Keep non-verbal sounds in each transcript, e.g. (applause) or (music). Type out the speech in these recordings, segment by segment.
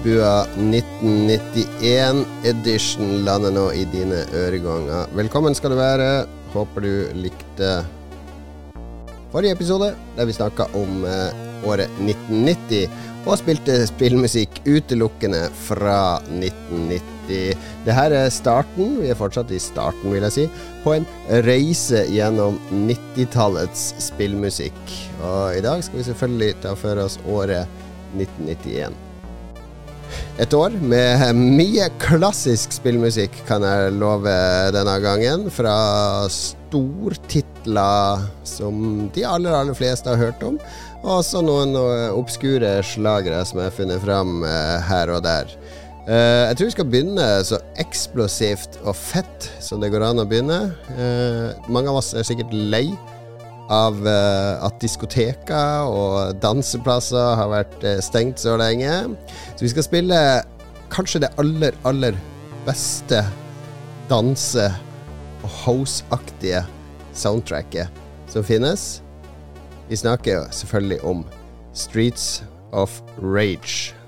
Sidbua 1991 edition lander nå i dine øreganger. Velkommen skal du være. Håper du likte forrige episode, der vi snakka om eh, året 1990, og spilte spillmusikk utelukkende fra 1990. Det her er starten, vi er fortsatt i starten, vil jeg si, på en reise gjennom 90-tallets spillmusikk. Og i dag skal vi selvfølgelig ta for oss året 1991. Et år med mye klassisk spillmusikk, kan jeg love denne gangen. Fra stortitler som de aller, aller fleste har hørt om. Og også noen obskure slagere som jeg har funnet fram eh, her og der. Uh, jeg tror vi skal begynne så eksplosivt og fett som det går an å begynne. Uh, mange av oss er sikkert lei av uh, at diskoteker og danseplasser har vært uh, stengt så lenge. Så vi skal spille kanskje det aller, aller beste danse- og house-aktige soundtracket som finnes. Vi snakker selvfølgelig om Streets of Rage.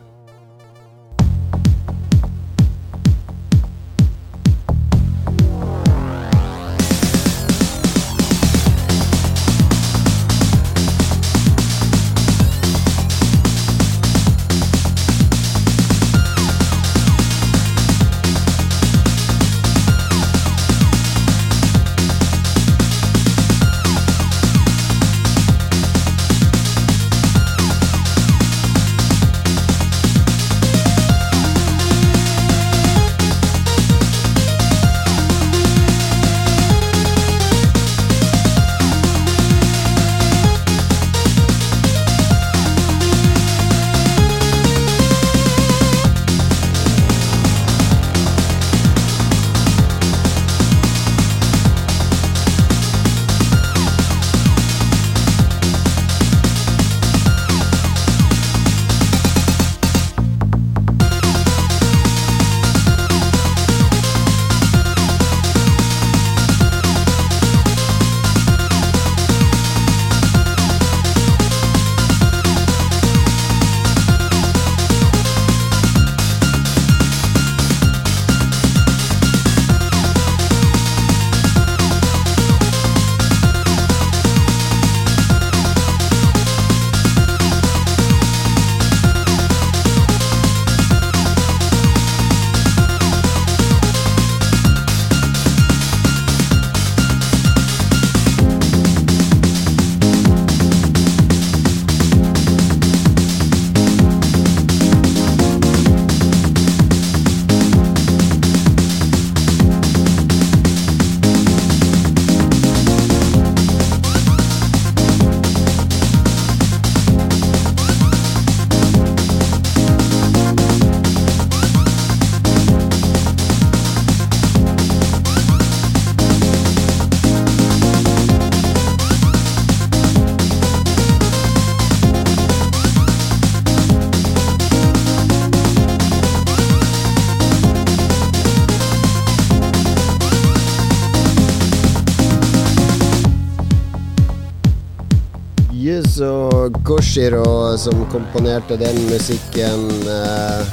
Goshiro som komponerte den musikken. Uh,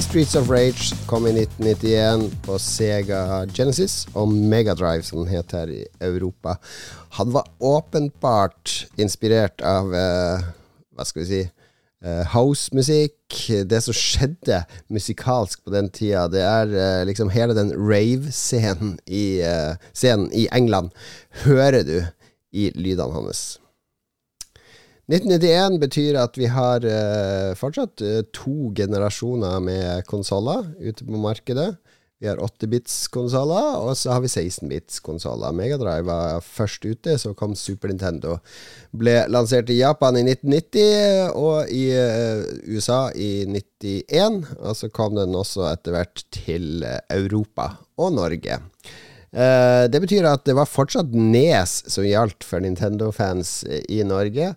Streets of Rage kom i 1991 på Sega Genesis og Megadrive, som den het her i Europa. Han var åpenbart inspirert av uh, Hva skal vi si uh, House-musikk. Det som skjedde musikalsk på den tida, det er uh, liksom hele den rave-scenen i, uh, i England, hører du i lydene hans. 1991 betyr at vi har uh, fortsatt uh, to generasjoner med konsoller ute på markedet. Vi har 8-bits-konsoller, og så har vi 16-bits-konsoller. Megadrive var først ute, så kom Super Nintendo. Ble lansert i Japan i 1990 og i uh, USA i 91. Og så kom den også etter hvert til Europa og Norge. Uh, det betyr at det var fortsatt Nes som gjaldt for Nintendo-fans i Norge.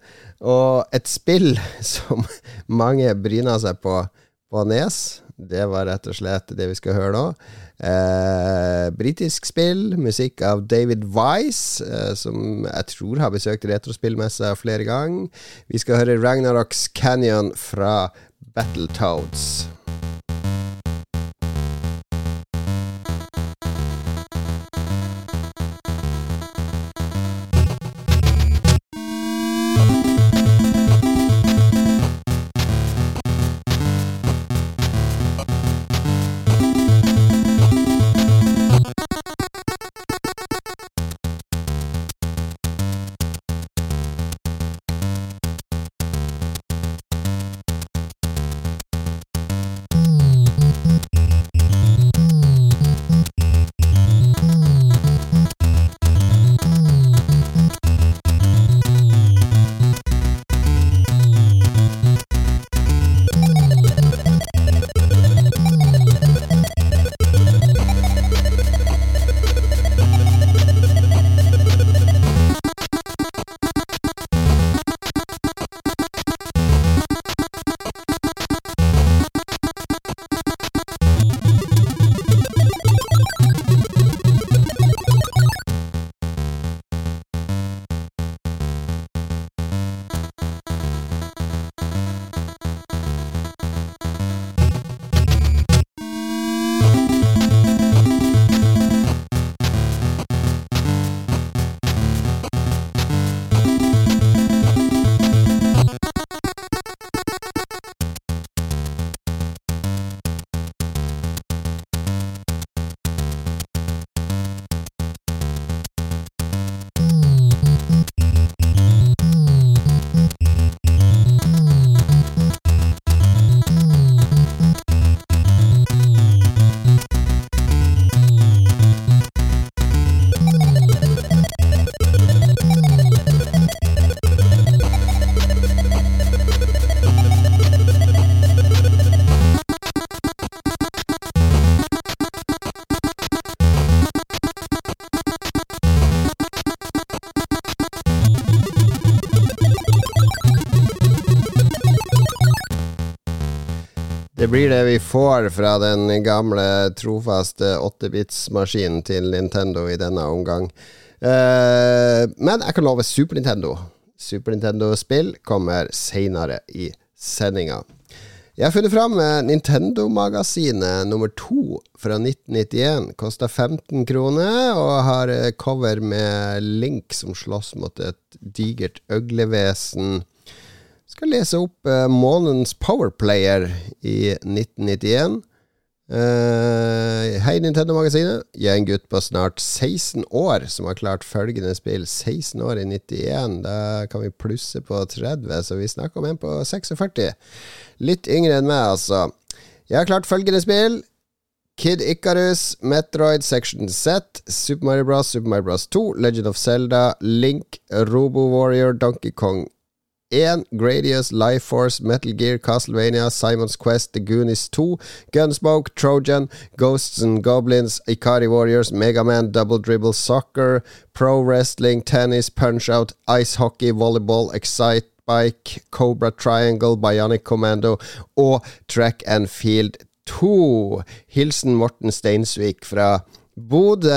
Og et spill (laughs) som mange bryna seg på på Nes, det var rett og slett det vi skal høre nå. Eh, Britisk spill, musikk av David Wise, eh, som jeg tror har besøkt retrospillmessa flere ganger. Vi skal høre Ragnaroks Canyon fra Battletoads. Blir det vi får fra den gamle, trofaste 8-bits-maskinen til Nintendo i denne omgang. Uh, men jeg kan love Super Nintendo. Super Nintendo-spill kommer seinere i sendinga. Jeg har funnet fram Nintendo-magasinet nummer to fra 1991. Kosta 15 kroner og har cover med Link som slåss mot et digert øglevesen skal lese opp uh, månedens Powerplayer i 1991. Uh, eh, hei, Nintendo-magasinet. Jeg er en gutt på snart 16 år som har klart følgende spill. 16 år i 91. Da kan vi plusse på 30, så vi snakker om en på 46. Litt yngre enn meg, altså. Jeg har klart følgende spill. Kid Icarus, Metroid Section Z, Super Mario Bros, Super Mario Bros 2, Legend of Zelda, Link, Robo Warrior, Donkey Kong 1, Gradius, Life Force, Metal Gear, Castlevania, Simon's Quest, The Goonies 2, Gunsmoke, Trojan, Ghosts and Goblins, Ikari Warriors, Mega Man, Double Dribble, Soccer, Pro Wrestling, Tennis, Punch Out, Ice Hockey, Volleyball, Excite Bike, Cobra Triangle, Bionic Commando og Track and Field 2. Hilsen Morten Steinsvik fra Bodø.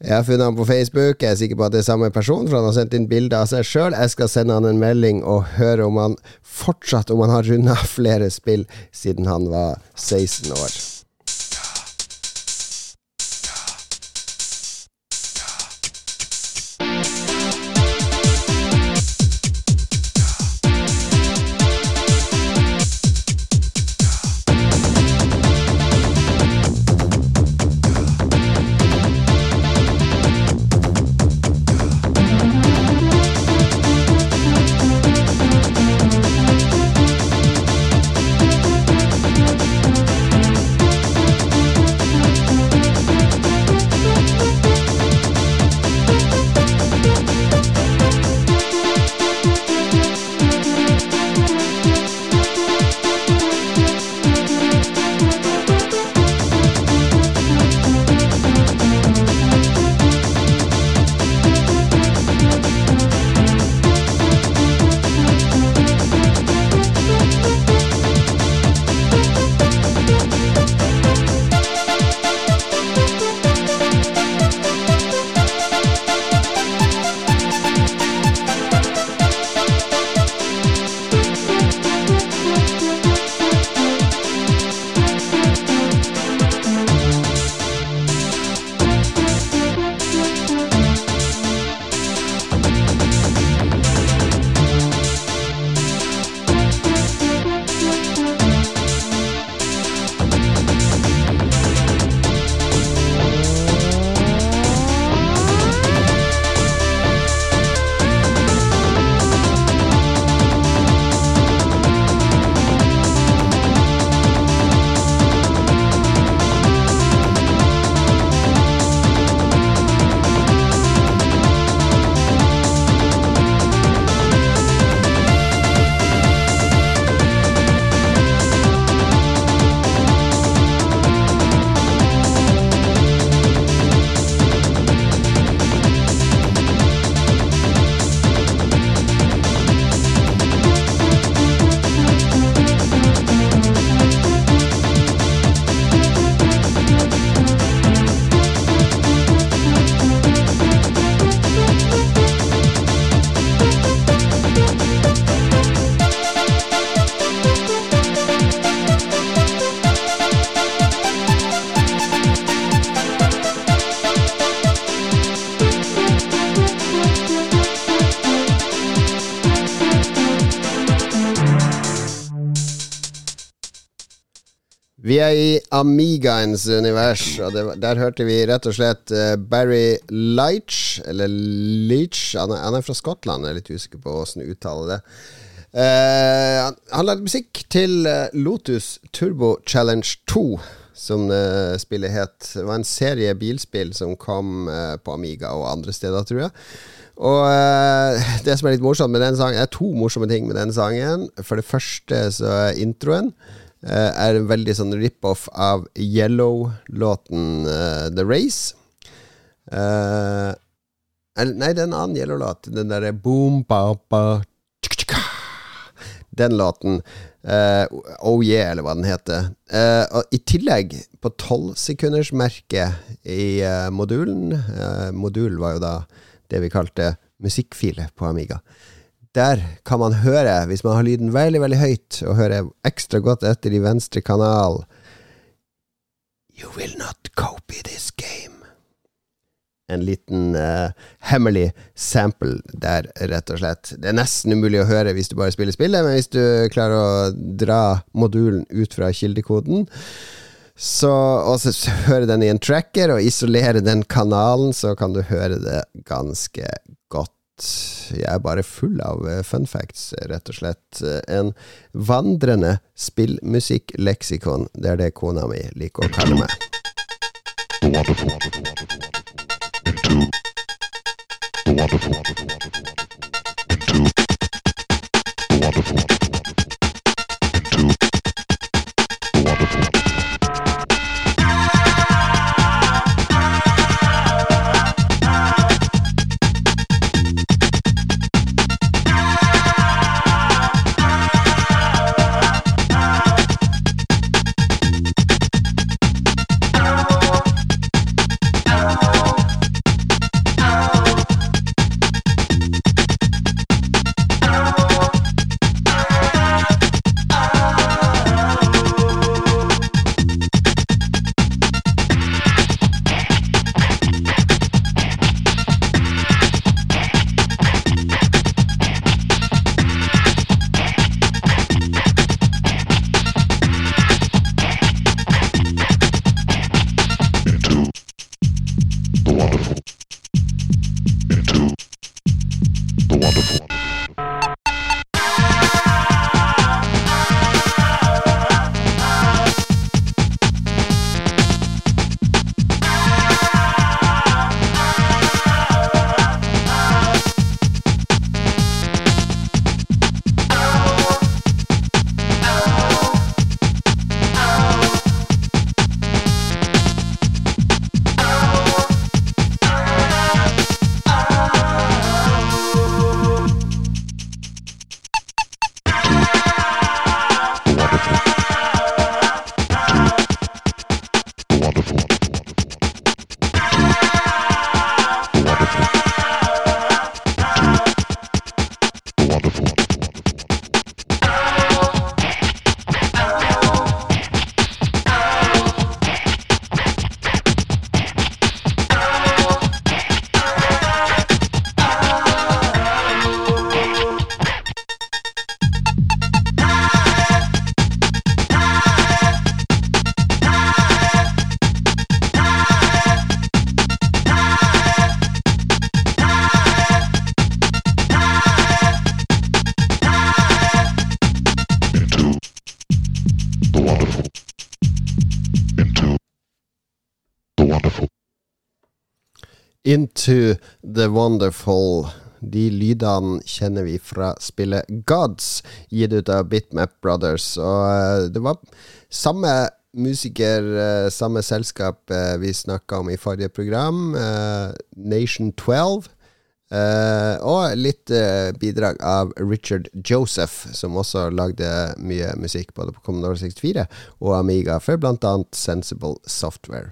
Jeg har funnet ham på Facebook. Jeg er sikker på at det er samme person, for han har sendt inn bilde av seg sjøl. Jeg skal sende han en melding og høre om han fortsatt Om han har runda (laughs) flere spill siden han var 16 år. Amigaens univers, og det, der hørte vi rett og slett uh, Barry Leitch, eller Leach han han er, fra Skottland, jeg er litt usikker på åssen du uttaler det. Uh, han, han lagde musikk til uh, Lotus Turbo Challenge 2, som spillet het. Det var en serie bilspill som kom på Amiga og andre steder, tror jeg. Og (laughs) det som er litt morsomt med den sangen, er to morsomme ting med den sangen. For det første så er introen. Uh, er en veldig sånn rip-off av Yellow-låten uh, The Race. Uh, nei, det er en annen Yellow-låt. Den derre boom ba ba Den låten. oh yeah, eller hva den heter. og I tillegg, på tolvsekundersmerket i modulen Modul var jo da det vi kalte musikkfile på Amiga. Der kan man høre, hvis man har lyden veldig, veldig høyt, og hører ekstra godt etter i venstre kanal You will not copy this game. En liten uh, hemmelig sample der, rett og slett. Det er nesten umulig å høre hvis du bare spiller spillet, men hvis du klarer å dra modulen ut fra kildekoden, så, og så høre den i en tracker og isolere den kanalen, så kan du høre det ganske godt jeg er bare full av eh, fun facts, rett og slett. En vandrende spillmusikkleksikon. Det er det kona mi liker å kalle meg. Wonderful, wonderful, wonderful, wonderful. Wonderful, wonderful. The Wonderful. De lydene kjenner vi fra spillet Gods, gitt ut av Bitmap Brothers. Og uh, det var samme musiker, uh, samme selskap uh, vi snakka om i forrige program, Nation 12. Uh, og litt bidrag av Richard Joseph, som også lagde mye musikk både på Commodore 64 og Amiga, for bl.a. Sensible Software.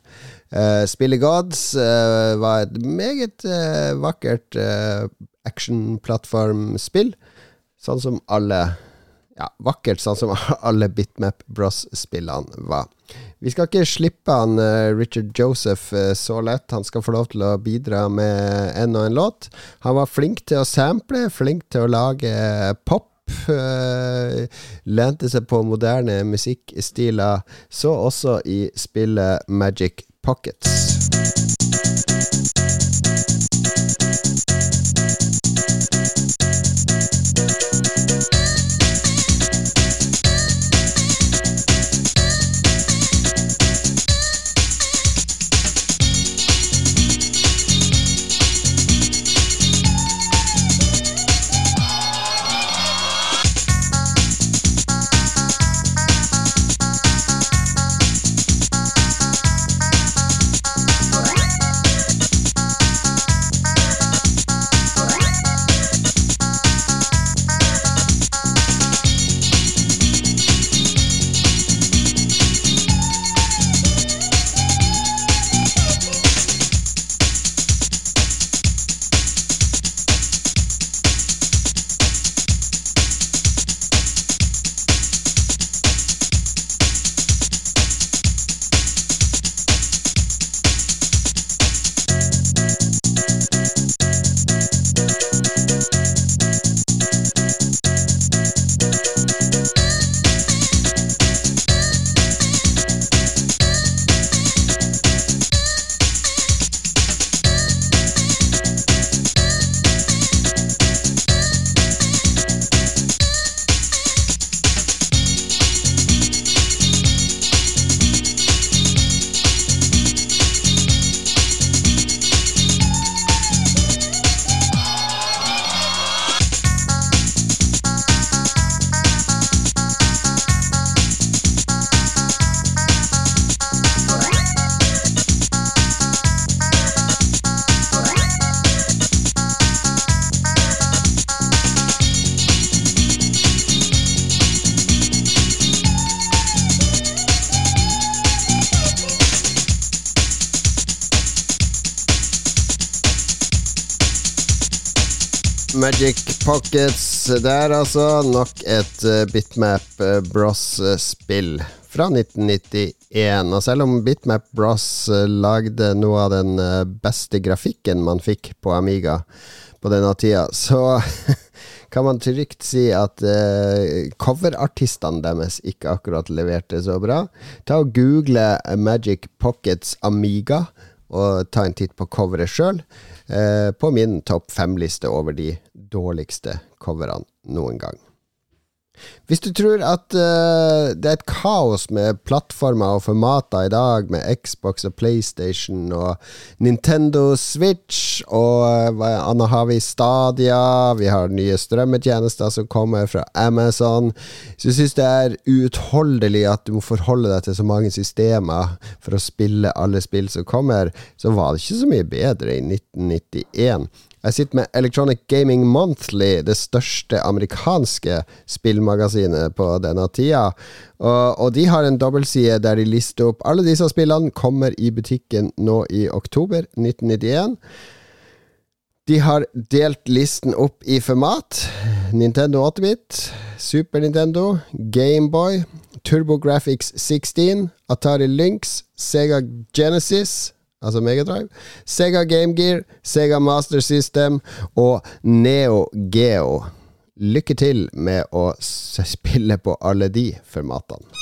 Uh, Spillet Gods var et meget vakkert actionplattformspill, sånn som alle ja, vakkert, sånn som (laughs) alle Bitmap Bros-spillene var. Vi skal ikke slippe han uh, Richard Joseph uh, så lett. Han skal få lov til å bidra med en og en låt. Han var flink til å sample, flink til å lage pop. Uh, lente seg på moderne musikkstiler, så også i spillet Magic Pockets. Magic Pockets der, altså. Nok et uh, Bitmap uh, Bros-spill fra 1991. Og selv om Bitmap Bros uh, lagde noe av den beste grafikken man fikk på Amiga på denne tida, så (laughs) kan man trygt si at coverartistene deres ikke akkurat leverte så bra. Ta og Google Magic Pockets Amiga, og ta en titt på coveret sjøl eh, på min topp fem-liste over de dårligste coverne noen gang. Hvis du tror at uh, det er et kaos med plattformer og formater i dag, med Xbox og PlayStation og Nintendo Switch og uh, Anna har vi Stadia, vi har nye strømmetjenester som kommer fra Amazon Så jeg syns det er uutholdelig at du må forholde deg til så mange systemer for å spille alle spill som kommer, så var det ikke så mye bedre i 1991. Jeg sitter med Electronic Gaming Monthly, det største amerikanske spillmagasinet på denne tida. Og, og de har en dobbeltside der de lister opp alle disse spillene, kommer i butikken nå i oktober 1991. De har delt listen opp i format. Nintendo 8-bit, Super Nintendo, Gameboy, TurboGrafx 16, Atari Lynx, Sega Genesis, altså Megadrive, Sega Game Gear, Sega Master System og Neo Geo. Lykke til med å spille på alle de formatene.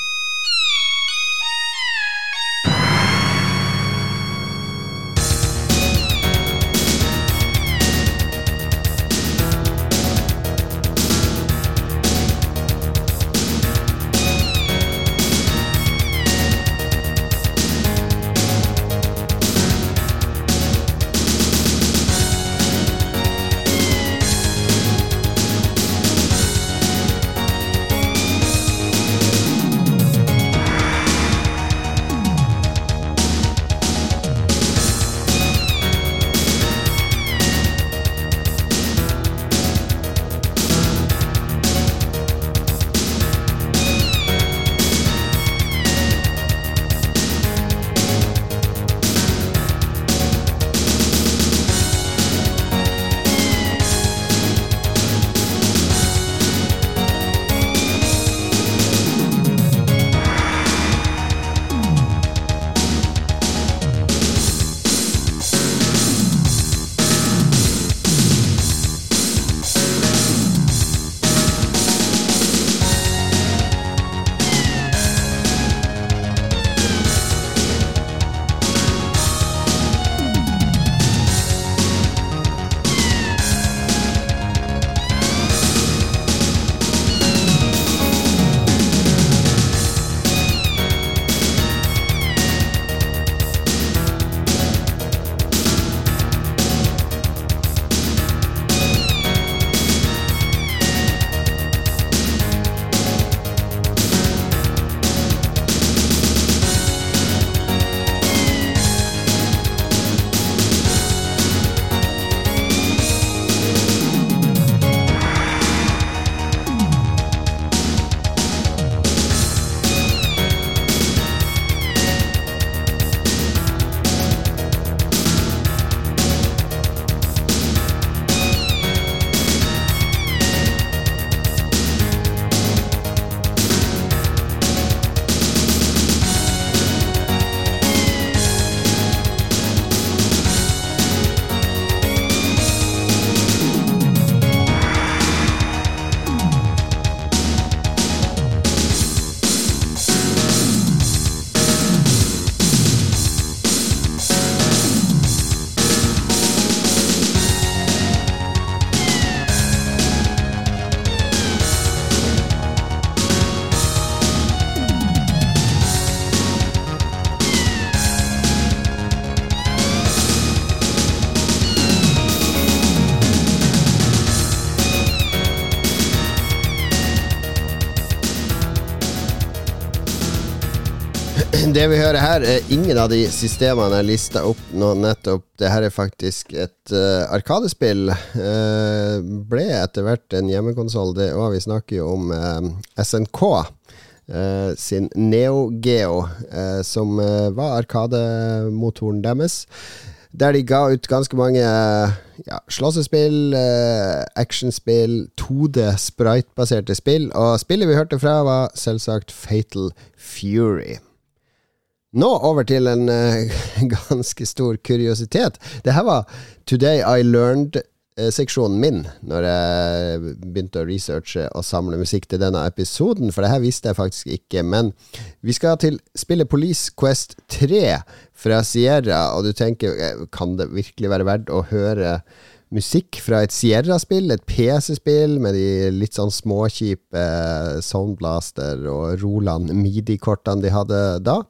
Det vi hører her, er ingen av de systemene jeg lista opp nå nettopp. Det her er faktisk et uh, Arkadespill. Uh, ble etter hvert en hjemmekonsoll, det òg. Vi snakker jo om uh, SNK. sin Neo Geo, som var Arkademotoren deres. Der de ga ut ganske mange ja, slåssespill, actionspill, 2D sprite-baserte spill. Og spillet vi hørte fra, var selvsagt Fatal Fury. Nå over til en uh, (laughs) ganske stor kuriositet. Det her var Today I Learned-seksjonen min når jeg begynte å researche og samle musikk til denne episoden, for det her visste jeg faktisk ikke. Men vi skal til spillet Police Quest 3 fra Sierra, og du tenker eh, kan det virkelig være verdt å høre musikk fra et Sierra-spill, et PC-spill med de litt sånn småkjipe Soundblaster og Roland Midi-kortene de hadde da?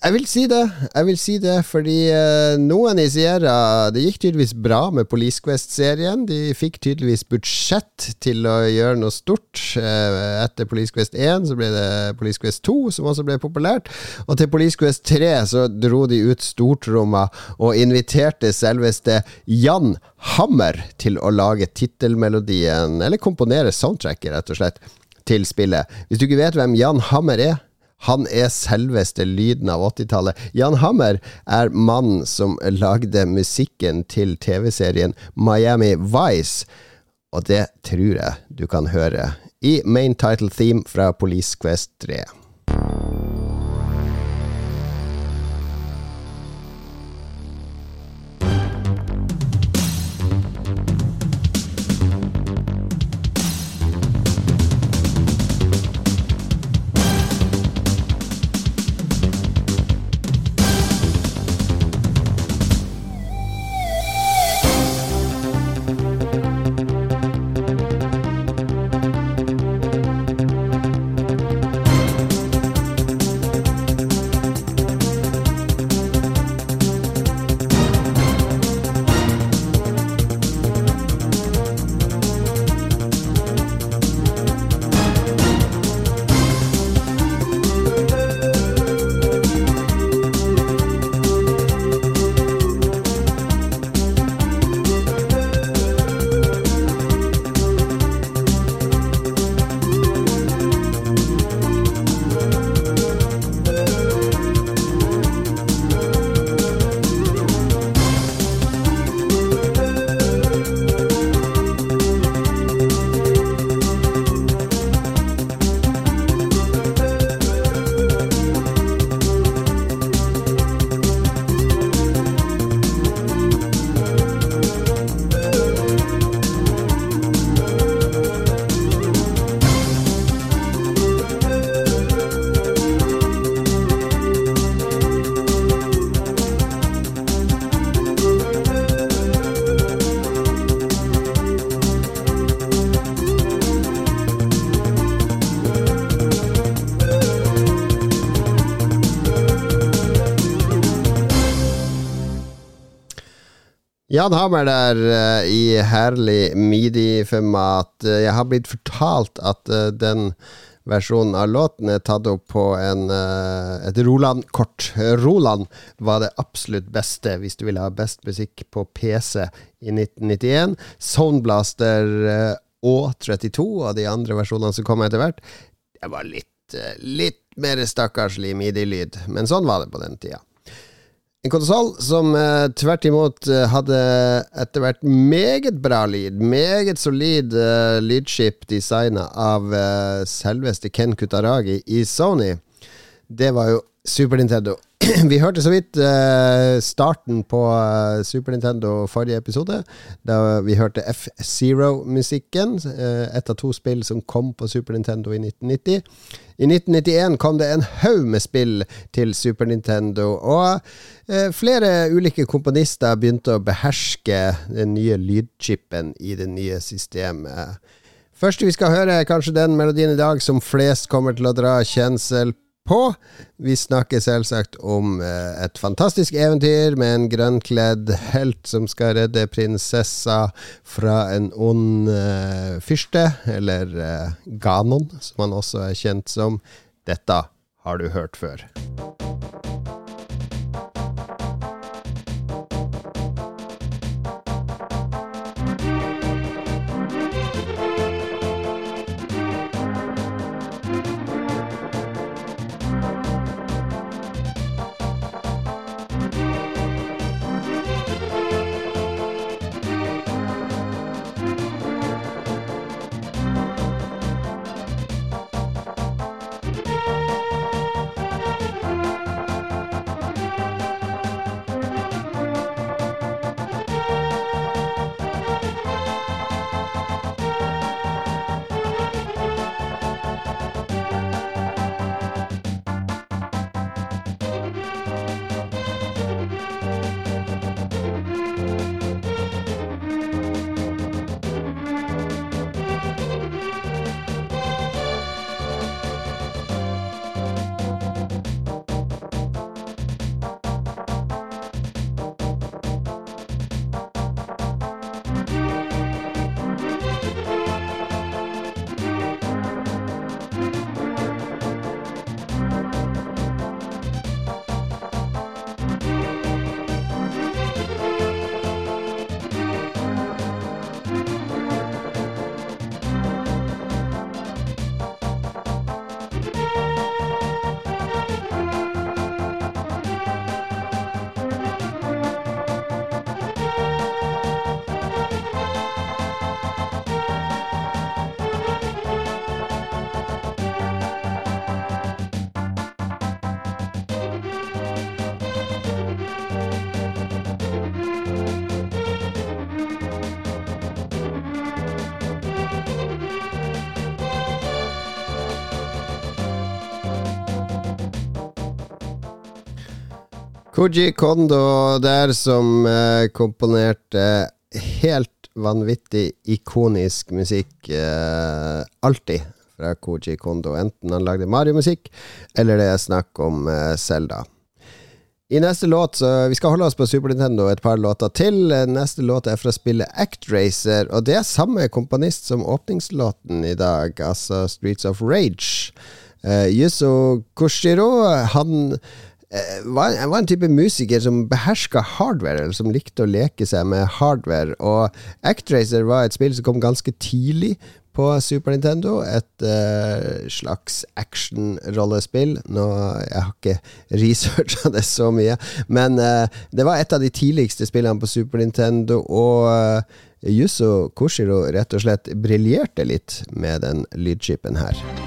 Jeg vil si det. Jeg vil si det, fordi eh, noen i Sierra Det gikk tydeligvis bra med Police Quest-serien. De fikk tydeligvis budsjett til å gjøre noe stort. Eh, etter Police Quest 1 så ble det Police Quest 2, som også ble populært. Og til Police Quest 3 så dro de ut stortromma og inviterte selveste Jan Hammer til å lage tittelmelodien, eller komponere soundtracket, rett og slett, til spillet. Hvis du ikke vet hvem Jan Hammer er han er selveste lyden av 80-tallet. Jan Hammer er mannen som lagde musikken til TV-serien Miami Vice, og det tror jeg du kan høre i main title theme fra Police Quest 3. Jan Hammer der uh, i herlig midi-format. Uh, jeg har blitt fortalt at uh, den versjonen av låten er tatt opp på en, et Roland-kort. Roland var det absolutt beste hvis du ville ha best musikk på PC i 1991. Soundblaster og 32 og de andre versjonene som kom etter hvert, det var litt, litt mer stakkarslig midi-lyd, men sånn var det på den tida. En konsol som eh, tvert imot uh, hadde etter hvert meget bra lyd. Meget solid eh, lydskip designa av selveste Ken Kutaragi i Sony. Det var jo Super Nintendo. (clears throat) Vi hørte så vidt starten på Super Nintendo forrige episode, da vi hørte F-Zero-musikken. et av to spill som kom på Super Nintendo i 1990. I 1991 kom det en haug med spill til Super Nintendo, og eh, flere ulike komponister begynte å beherske den nye lydchipen i det nye systemet. Første vi skal høre, er kanskje den melodien i dag som flest kommer til å dra kjensel på. Vi snakker selvsagt om eh, et fantastisk eventyr med en grønnkledd helt som skal redde prinsessa fra en ond uh, fyrste, eller uh, Ganon, som han også er kjent som. Dette har du hørt før. Koji Kondo der som eh, komponerte helt vanvittig ikonisk musikk eh, alltid fra Koji Kondo. Enten han lagde Mario-musikk, eller det er snakk om Selda. I neste låt, så Vi skal holde oss på Super Nintendo et par låter til. Neste låt er fra spillet Actracer, og det er samme komponist som åpningslåten i dag, altså Streets of Rage. Uh, Yuzo Koshiro, han Eh, var, var, en type musiker som beherska hardware, eller som likte å leke seg med hardware. Og Actracer var et spill som kom ganske tidlig på Super Nintendo. Et uh, slags actionrollespill. Nå, Jeg har ikke researcha det så mye, men uh, det var et av de tidligste spillene på Super Nintendo. Og uh, Koshiro rett og slett briljerte litt med den lydchipen her.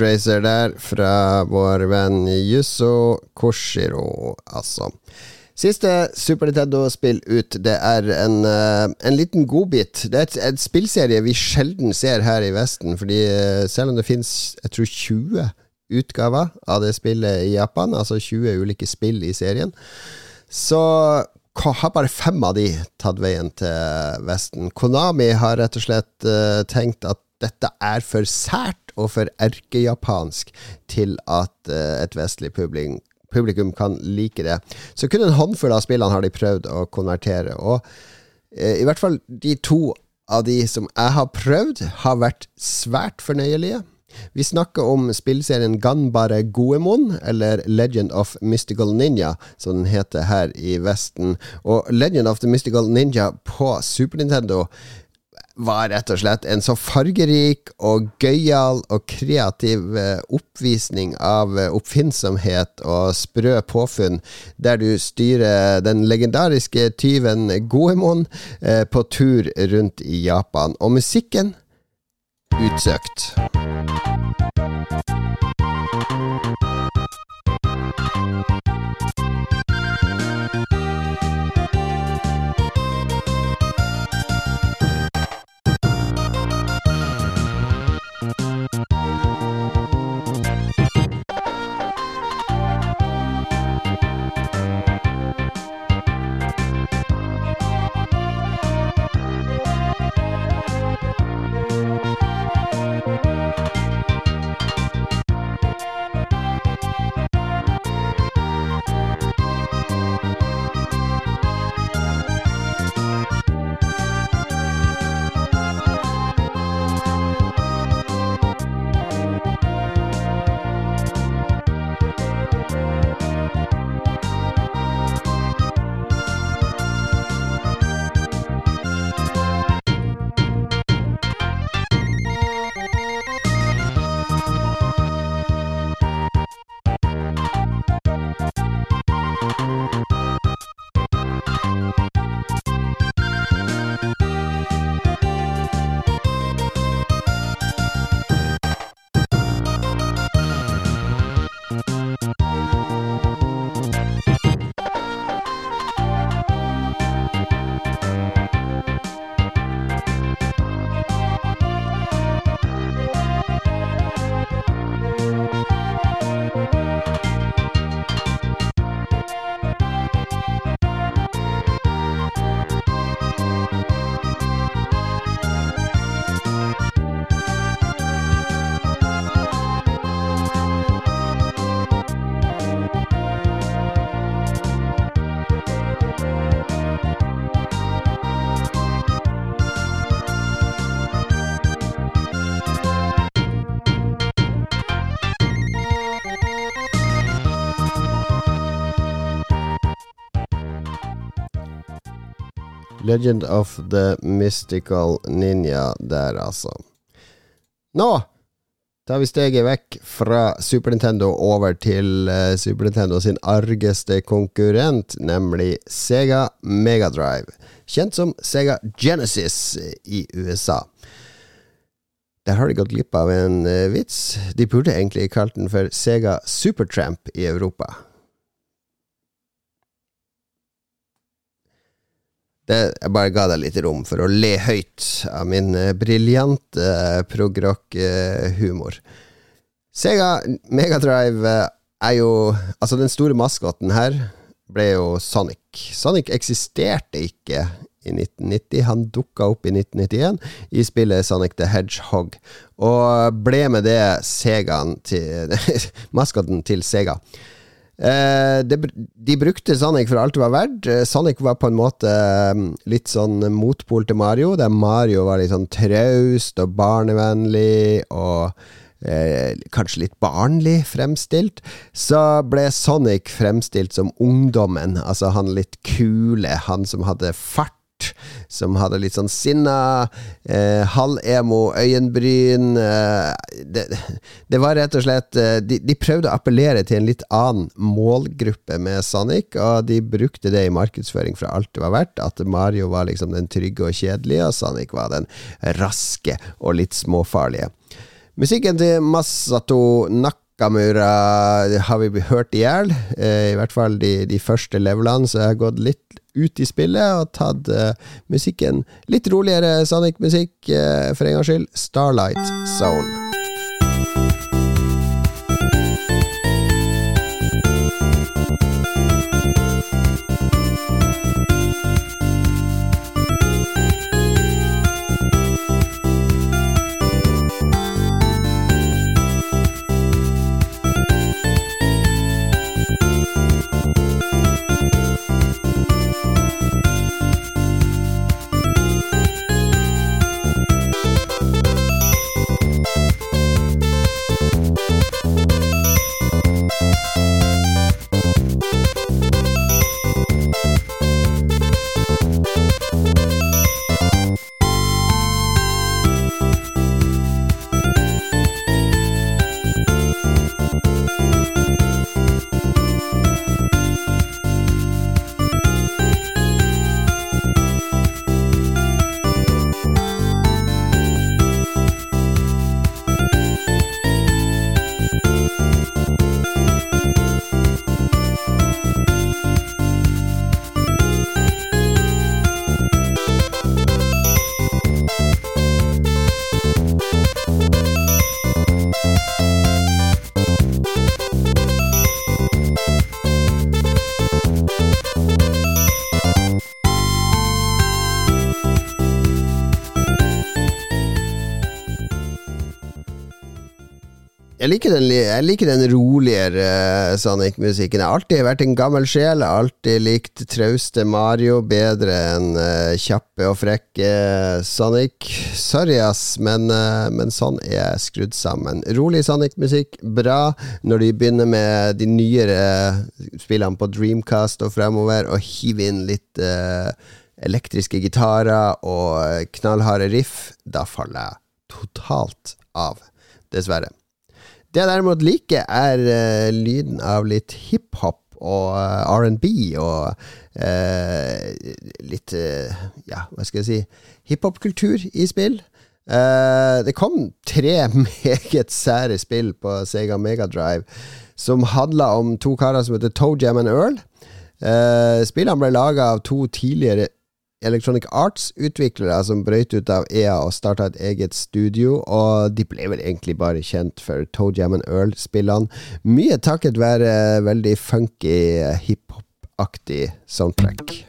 Actracer der, fra vår venn Yusso Koshiro, altså. Siste Super Nintendo-spill ut, det er en, uh, en liten godbit. Det er et, et, spillserie vi sjelden ser her i Vesten, fordi uh, selv om det fins, jeg tror 20 utgaver av det spillet i Japan, altså 20 ulike spill i serien, så har bare fem av de tatt veien til Vesten. Konami har rett og slett uh, tenkt at dette er for sært og for erkejapansk til at uh, et vestlig publikum, publikum kan like det. Så kun en håndfull av spillene har de prøvd å konvertere. Og uh, i hvert fall de to av de som jeg har prøvd, har vært svært fornøyelige. Vi snakker om spillserien Ganbare Goemon, eller Legend of Mystical Ninja, som den heter her i Vesten. Og Legend of the Mystical Ninja på Super Nintendo var rett og slett en så fargerik og gøyal og kreativ eh, oppvisning av eh, oppfinnsomhet og sprø påfunn, der du styrer den legendariske tyven Goemon eh, på tur rundt i Japan. Og musikken utsøkt. Legend of the Mystical Ninja der, altså. Nå tar vi steget vekk fra Super Nintendo over til uh, Super Nintendo sin argeste konkurrent, nemlig Sega Megadrive. Kjent som Sega Genesis i USA. Der har de gått glipp av en uh, vits. De burde egentlig kalt den for Sega Supertramp i Europa. Det, jeg bare ga deg litt rom for å le høyt av min uh, briljante uh, progrock-humor. Uh, Sega Megadrive uh, er jo Altså, den store maskoten her ble jo Sonic. Sonic eksisterte ikke i 1990. Han dukka opp i 1991 i spillet Sonic the Hedgehog, og ble med det Segaen til (laughs) maskoten til Sega. Eh, de brukte Sonic for alt det var verdt. Eh, Sonic var på en måte eh, litt sånn motpol til Mario, der Mario var litt sånn traust og barnevennlig og eh, kanskje litt barnlig fremstilt. Så ble Sonic fremstilt som ungdommen, altså han litt kule, han som hadde fart som hadde litt sånn sinna, eh, halvemo øyenbryn. Eh, det, det, var rett og slett eh, de, de, prøvde å appellere til en litt annen målgruppe med Sonic, og de brukte det i markedsføring fra alt det var verdt. At Mario var liksom den trygge og kjedelige, og Sonic var den raske og litt småfarlige. Musikken til Masato Nakamura har vi hørt i hjel, eh, i hvert fall de, de første levelene, så jeg har gått litt ut i spillet og tatt uh, musikken litt roligere Sonic-musikk, uh, for en gangs skyld. Starlight Zone. Jeg liker den roligere uh, Sonic-musikken. Jeg har alltid vært en gammel sjel. Jeg har alltid likt trauste Mario bedre enn uh, kjappe og frekke Sonic. Sorry, ass, men, uh, men sånn er jeg skrudd sammen. Rolig Sonic-musikk, bra. Når de begynner med de nyere spillene på Dreamcast og fremover, og hiver inn litt elektriske gitarer og knallharde riff, da faller jeg totalt av. Dessverre. Det jeg derimot liker, er uh, lyden av litt hiphop og uh, eh, R&B og uh, litt Ja, hva skal jeg si Hiphop-kultur i spill. det kom tre (laughs) meget sære spill på Sega Megadrive som handla om to karer som heter Toe Jam and Earl. spillene ble laga av to tidligere Electronic Arts-utviklere som brøyt ut av EA og starta et eget studio, og de ble vel egentlig bare kjent for Toe Jam and Earl-spillene. Mye takket være veldig funky, hiphop-aktig soundtrack.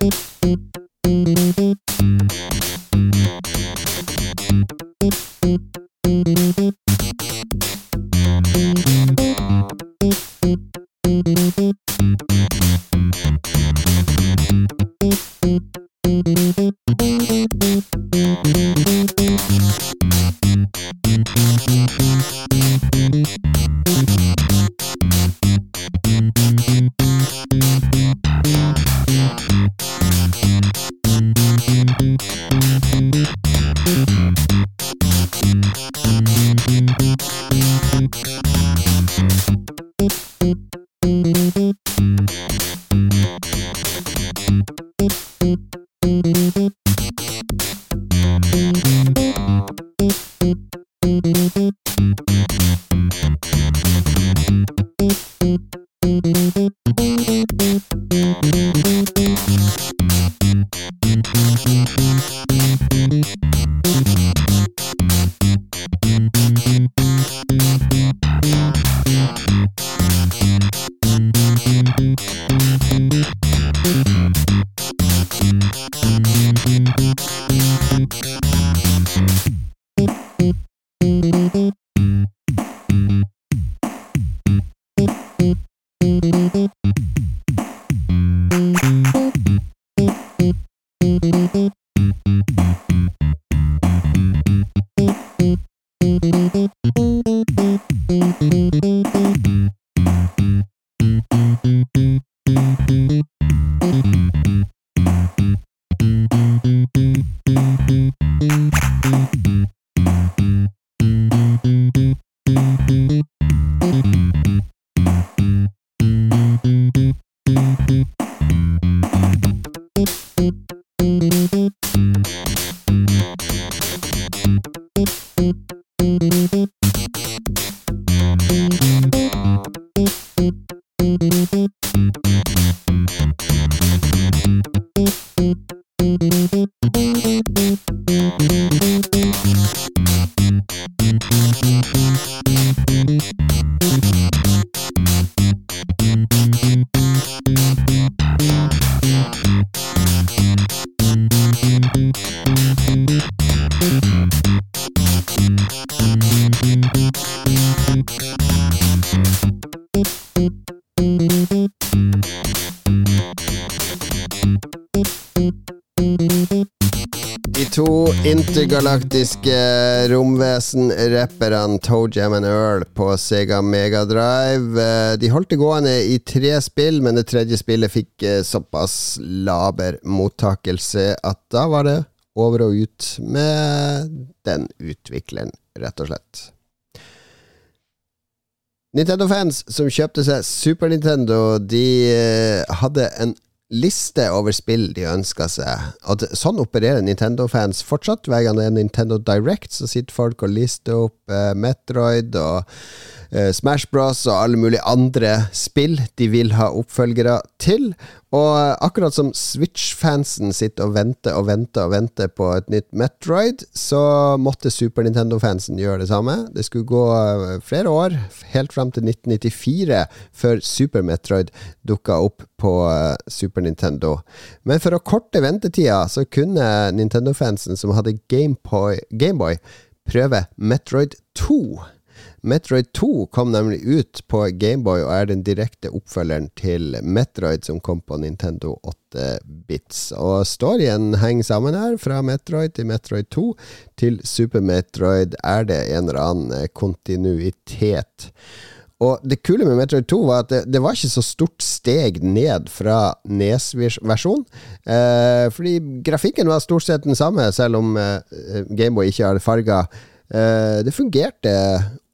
Mm-hmm. Intergalaktiske romvesen-rapperne Toe and Earl på Sega Megadrive. Eh, de holdt det gående i tre spill, men det tredje spillet fikk eh, såpass laber mottakelse at da var det over og ut med den utvikleren, rett og slett. Nintendo-fans som kjøpte seg Super Nintendo, de eh, hadde en liste over spill de ønsker seg. Og sånn opererer Nintendo-fans fortsatt. Hver gang det er Nintendo Direct, så sitter folk og lister opp eh, Metroid og eh, Smash Bros og alle mulige andre spill de vil ha oppfølgere til. Og akkurat som Switch-fansen sitter og venter og venter og venter på et nytt Metroid, så måtte Super Nintendo-fansen gjøre det samme. Det skulle gå eh, flere år, helt fram til 1994, før Super Metroid dukka opp på eh, Super Nintendo. Men for å korte ventetida, så kunne Nintendo-fansen som hadde Gameboy, Game prøve Metroid 2. Metroid 2 kom nemlig ut på Gameboy og er den direkte oppfølgeren til Metroid som kom på Nintendo 8-bits. Og storyen henger sammen her. Fra Metroid til Metroid 2 til Super Metroid er det en eller annen kontinuitet. Og det kule med Metroid 2 var at det, det var ikke så stort steg ned fra Nes-versjonen. Eh, fordi grafikken var stort sett den samme, selv om eh, Gameboy ikke har farger. Eh, det fungerte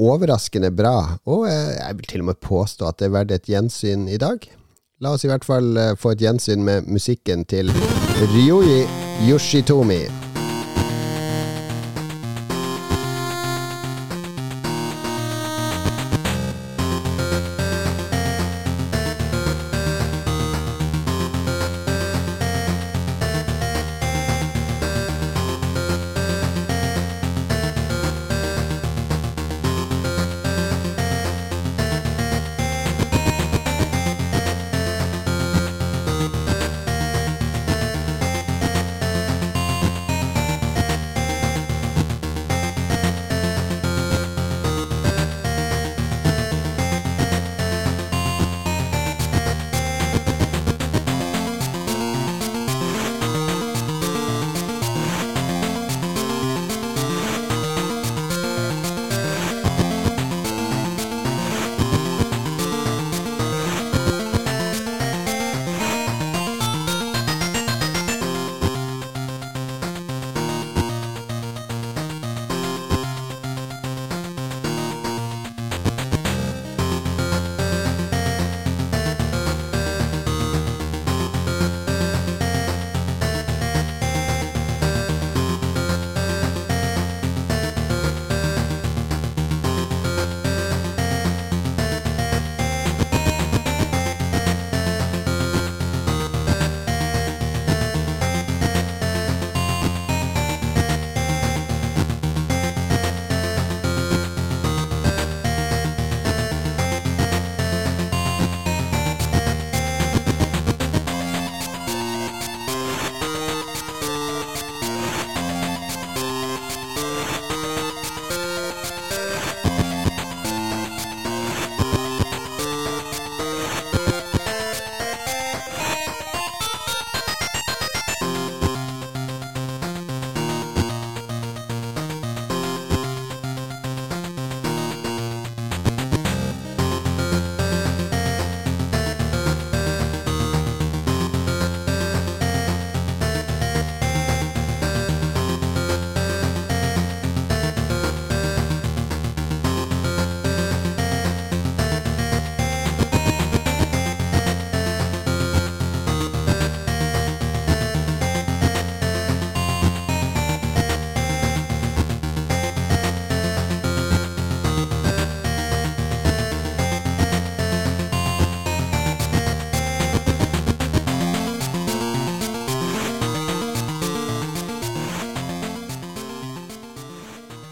overraskende bra, og eh, jeg vil til og med påstå at det er verdt et gjensyn i dag. La oss i hvert fall eh, få et gjensyn med musikken til Ryoji Yoshitomi.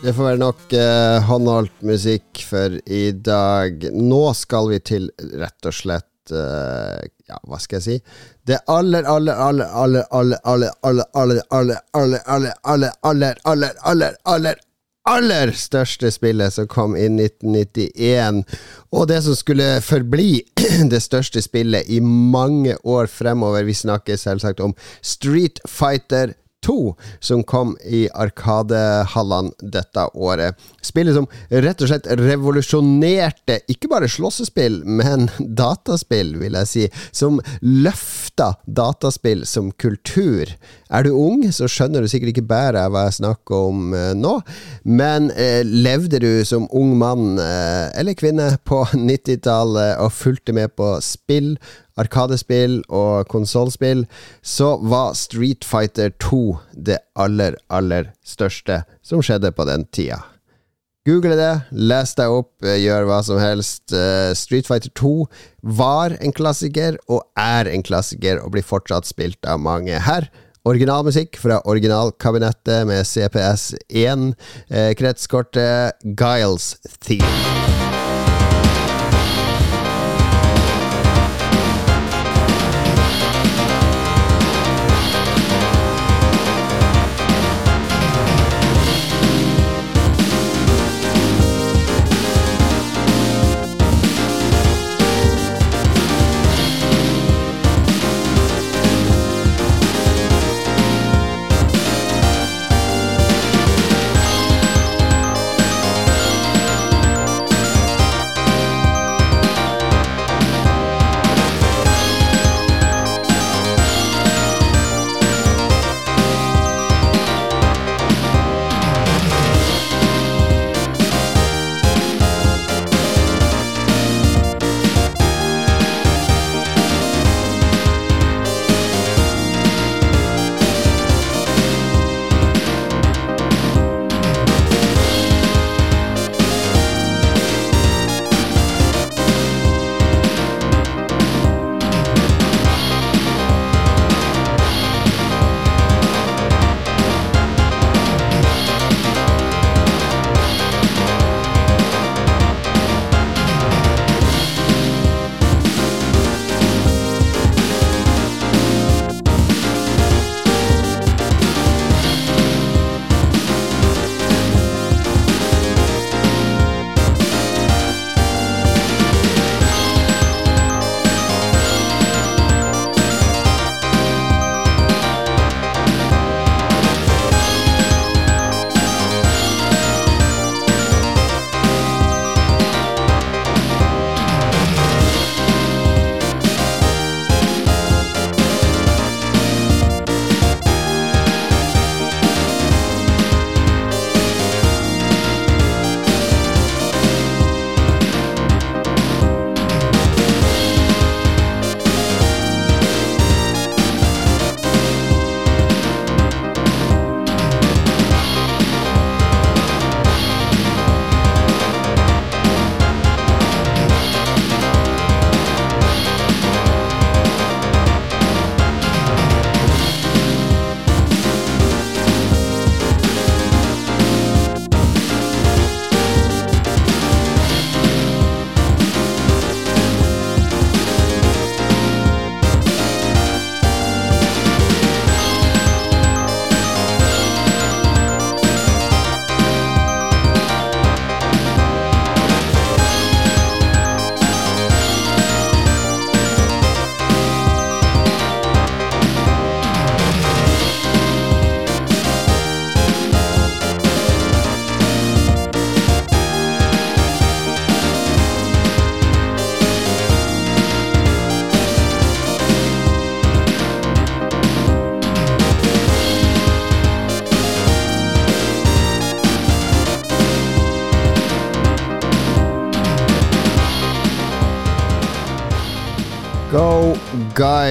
Det får være nok eh, håndholdt musikk for i dag. Nå skal vi til rett og slett eh, Ja, hva skal jeg si? Det aller, aller, aller, aller, aller, aller, aller, aller, aller, aller, aller, aller, aller, aller, aller, aller, største spillet som kom i 1991, og det som skulle forbli det største spillet i mange år fremover. Vi snakker selvsagt om Street Fighter 2. 2, som kom i Arkadehallene dette året. Spillet som rett og slett revolusjonerte ikke bare slåssespill, men (laughs) dataspill, vil jeg si. Som løfta dataspill som kultur. Er du ung, så skjønner du sikkert ikke bare hva jeg snakker om eh, nå, men eh, levde du som ung mann eh, eller kvinne på (laughs) 90-tallet og fulgte med på spill Arkadespill og konsollspill, så var Street Fighter 2 det aller, aller største som skjedde på den tida. Google det, les deg opp, eh, gjør hva som helst. Eh, Street Fighter 2 var en klassiker, og er en klassiker, og blir fortsatt spilt av mange. Her Originalmusikk fra originalkabinettet med CPS1, eh, kretskortet Giles Theme.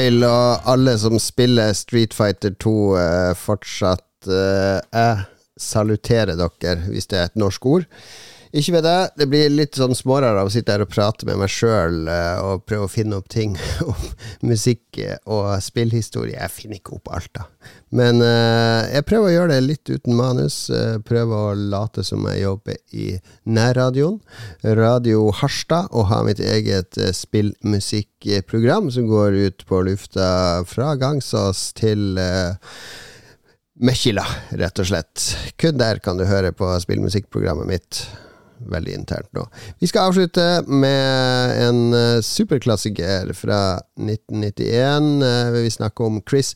Guile og alle som spiller Street Fighter 2 eh, fortsatt eh, Jeg saluterer dere, hvis det er et norsk ord. Ikke ved det. Det blir litt sånn smårere av å sitte her og prate med meg sjøl eh, og prøve å finne opp ting (laughs) om musikk og spillhistorie. Jeg finner ikke opp alt, da. Men uh, jeg prøver å gjøre det litt uten manus. Prøver å late som jeg jobber i nærradioen, Radio Harstad, og har mitt eget spillmusikkprogram som går ut på lufta fra Gangsås til Mekila, rett og slett. Kun der kan du høre på spillmusikkprogrammet mitt veldig internt nå. Vi skal avslutte med en uh, superklassiker fra 1991. Uh, vi snakker om Chris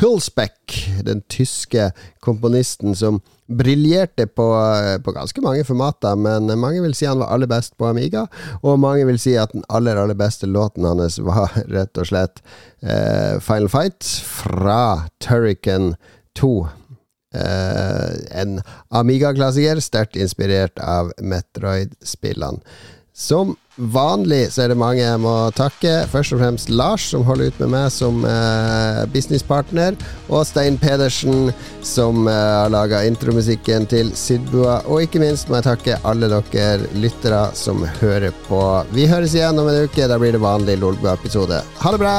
Hulsbeck, den tyske komponisten som briljerte på, uh, på, ganske mange formater, men mange vil si han var aller best på Amiga, og mange vil si at den aller, aller beste låten hans var (laughs) rett og slett eh, Final Fight fra Turrican 2. Uh, en Amiga-klassiker, sterkt inspirert av Metroid-spillene. Som vanlig så er det mange jeg må takke. Først og fremst Lars, som holder ut med meg som eh, businesspartner. Og Stein Pedersen, som eh, har laga intromusikken til Sydbua. Og ikke minst må jeg takke alle dere lyttere som hører på. Vi høres igjen om en uke. Da blir det vanlig Lolbua-episode. Ha det bra!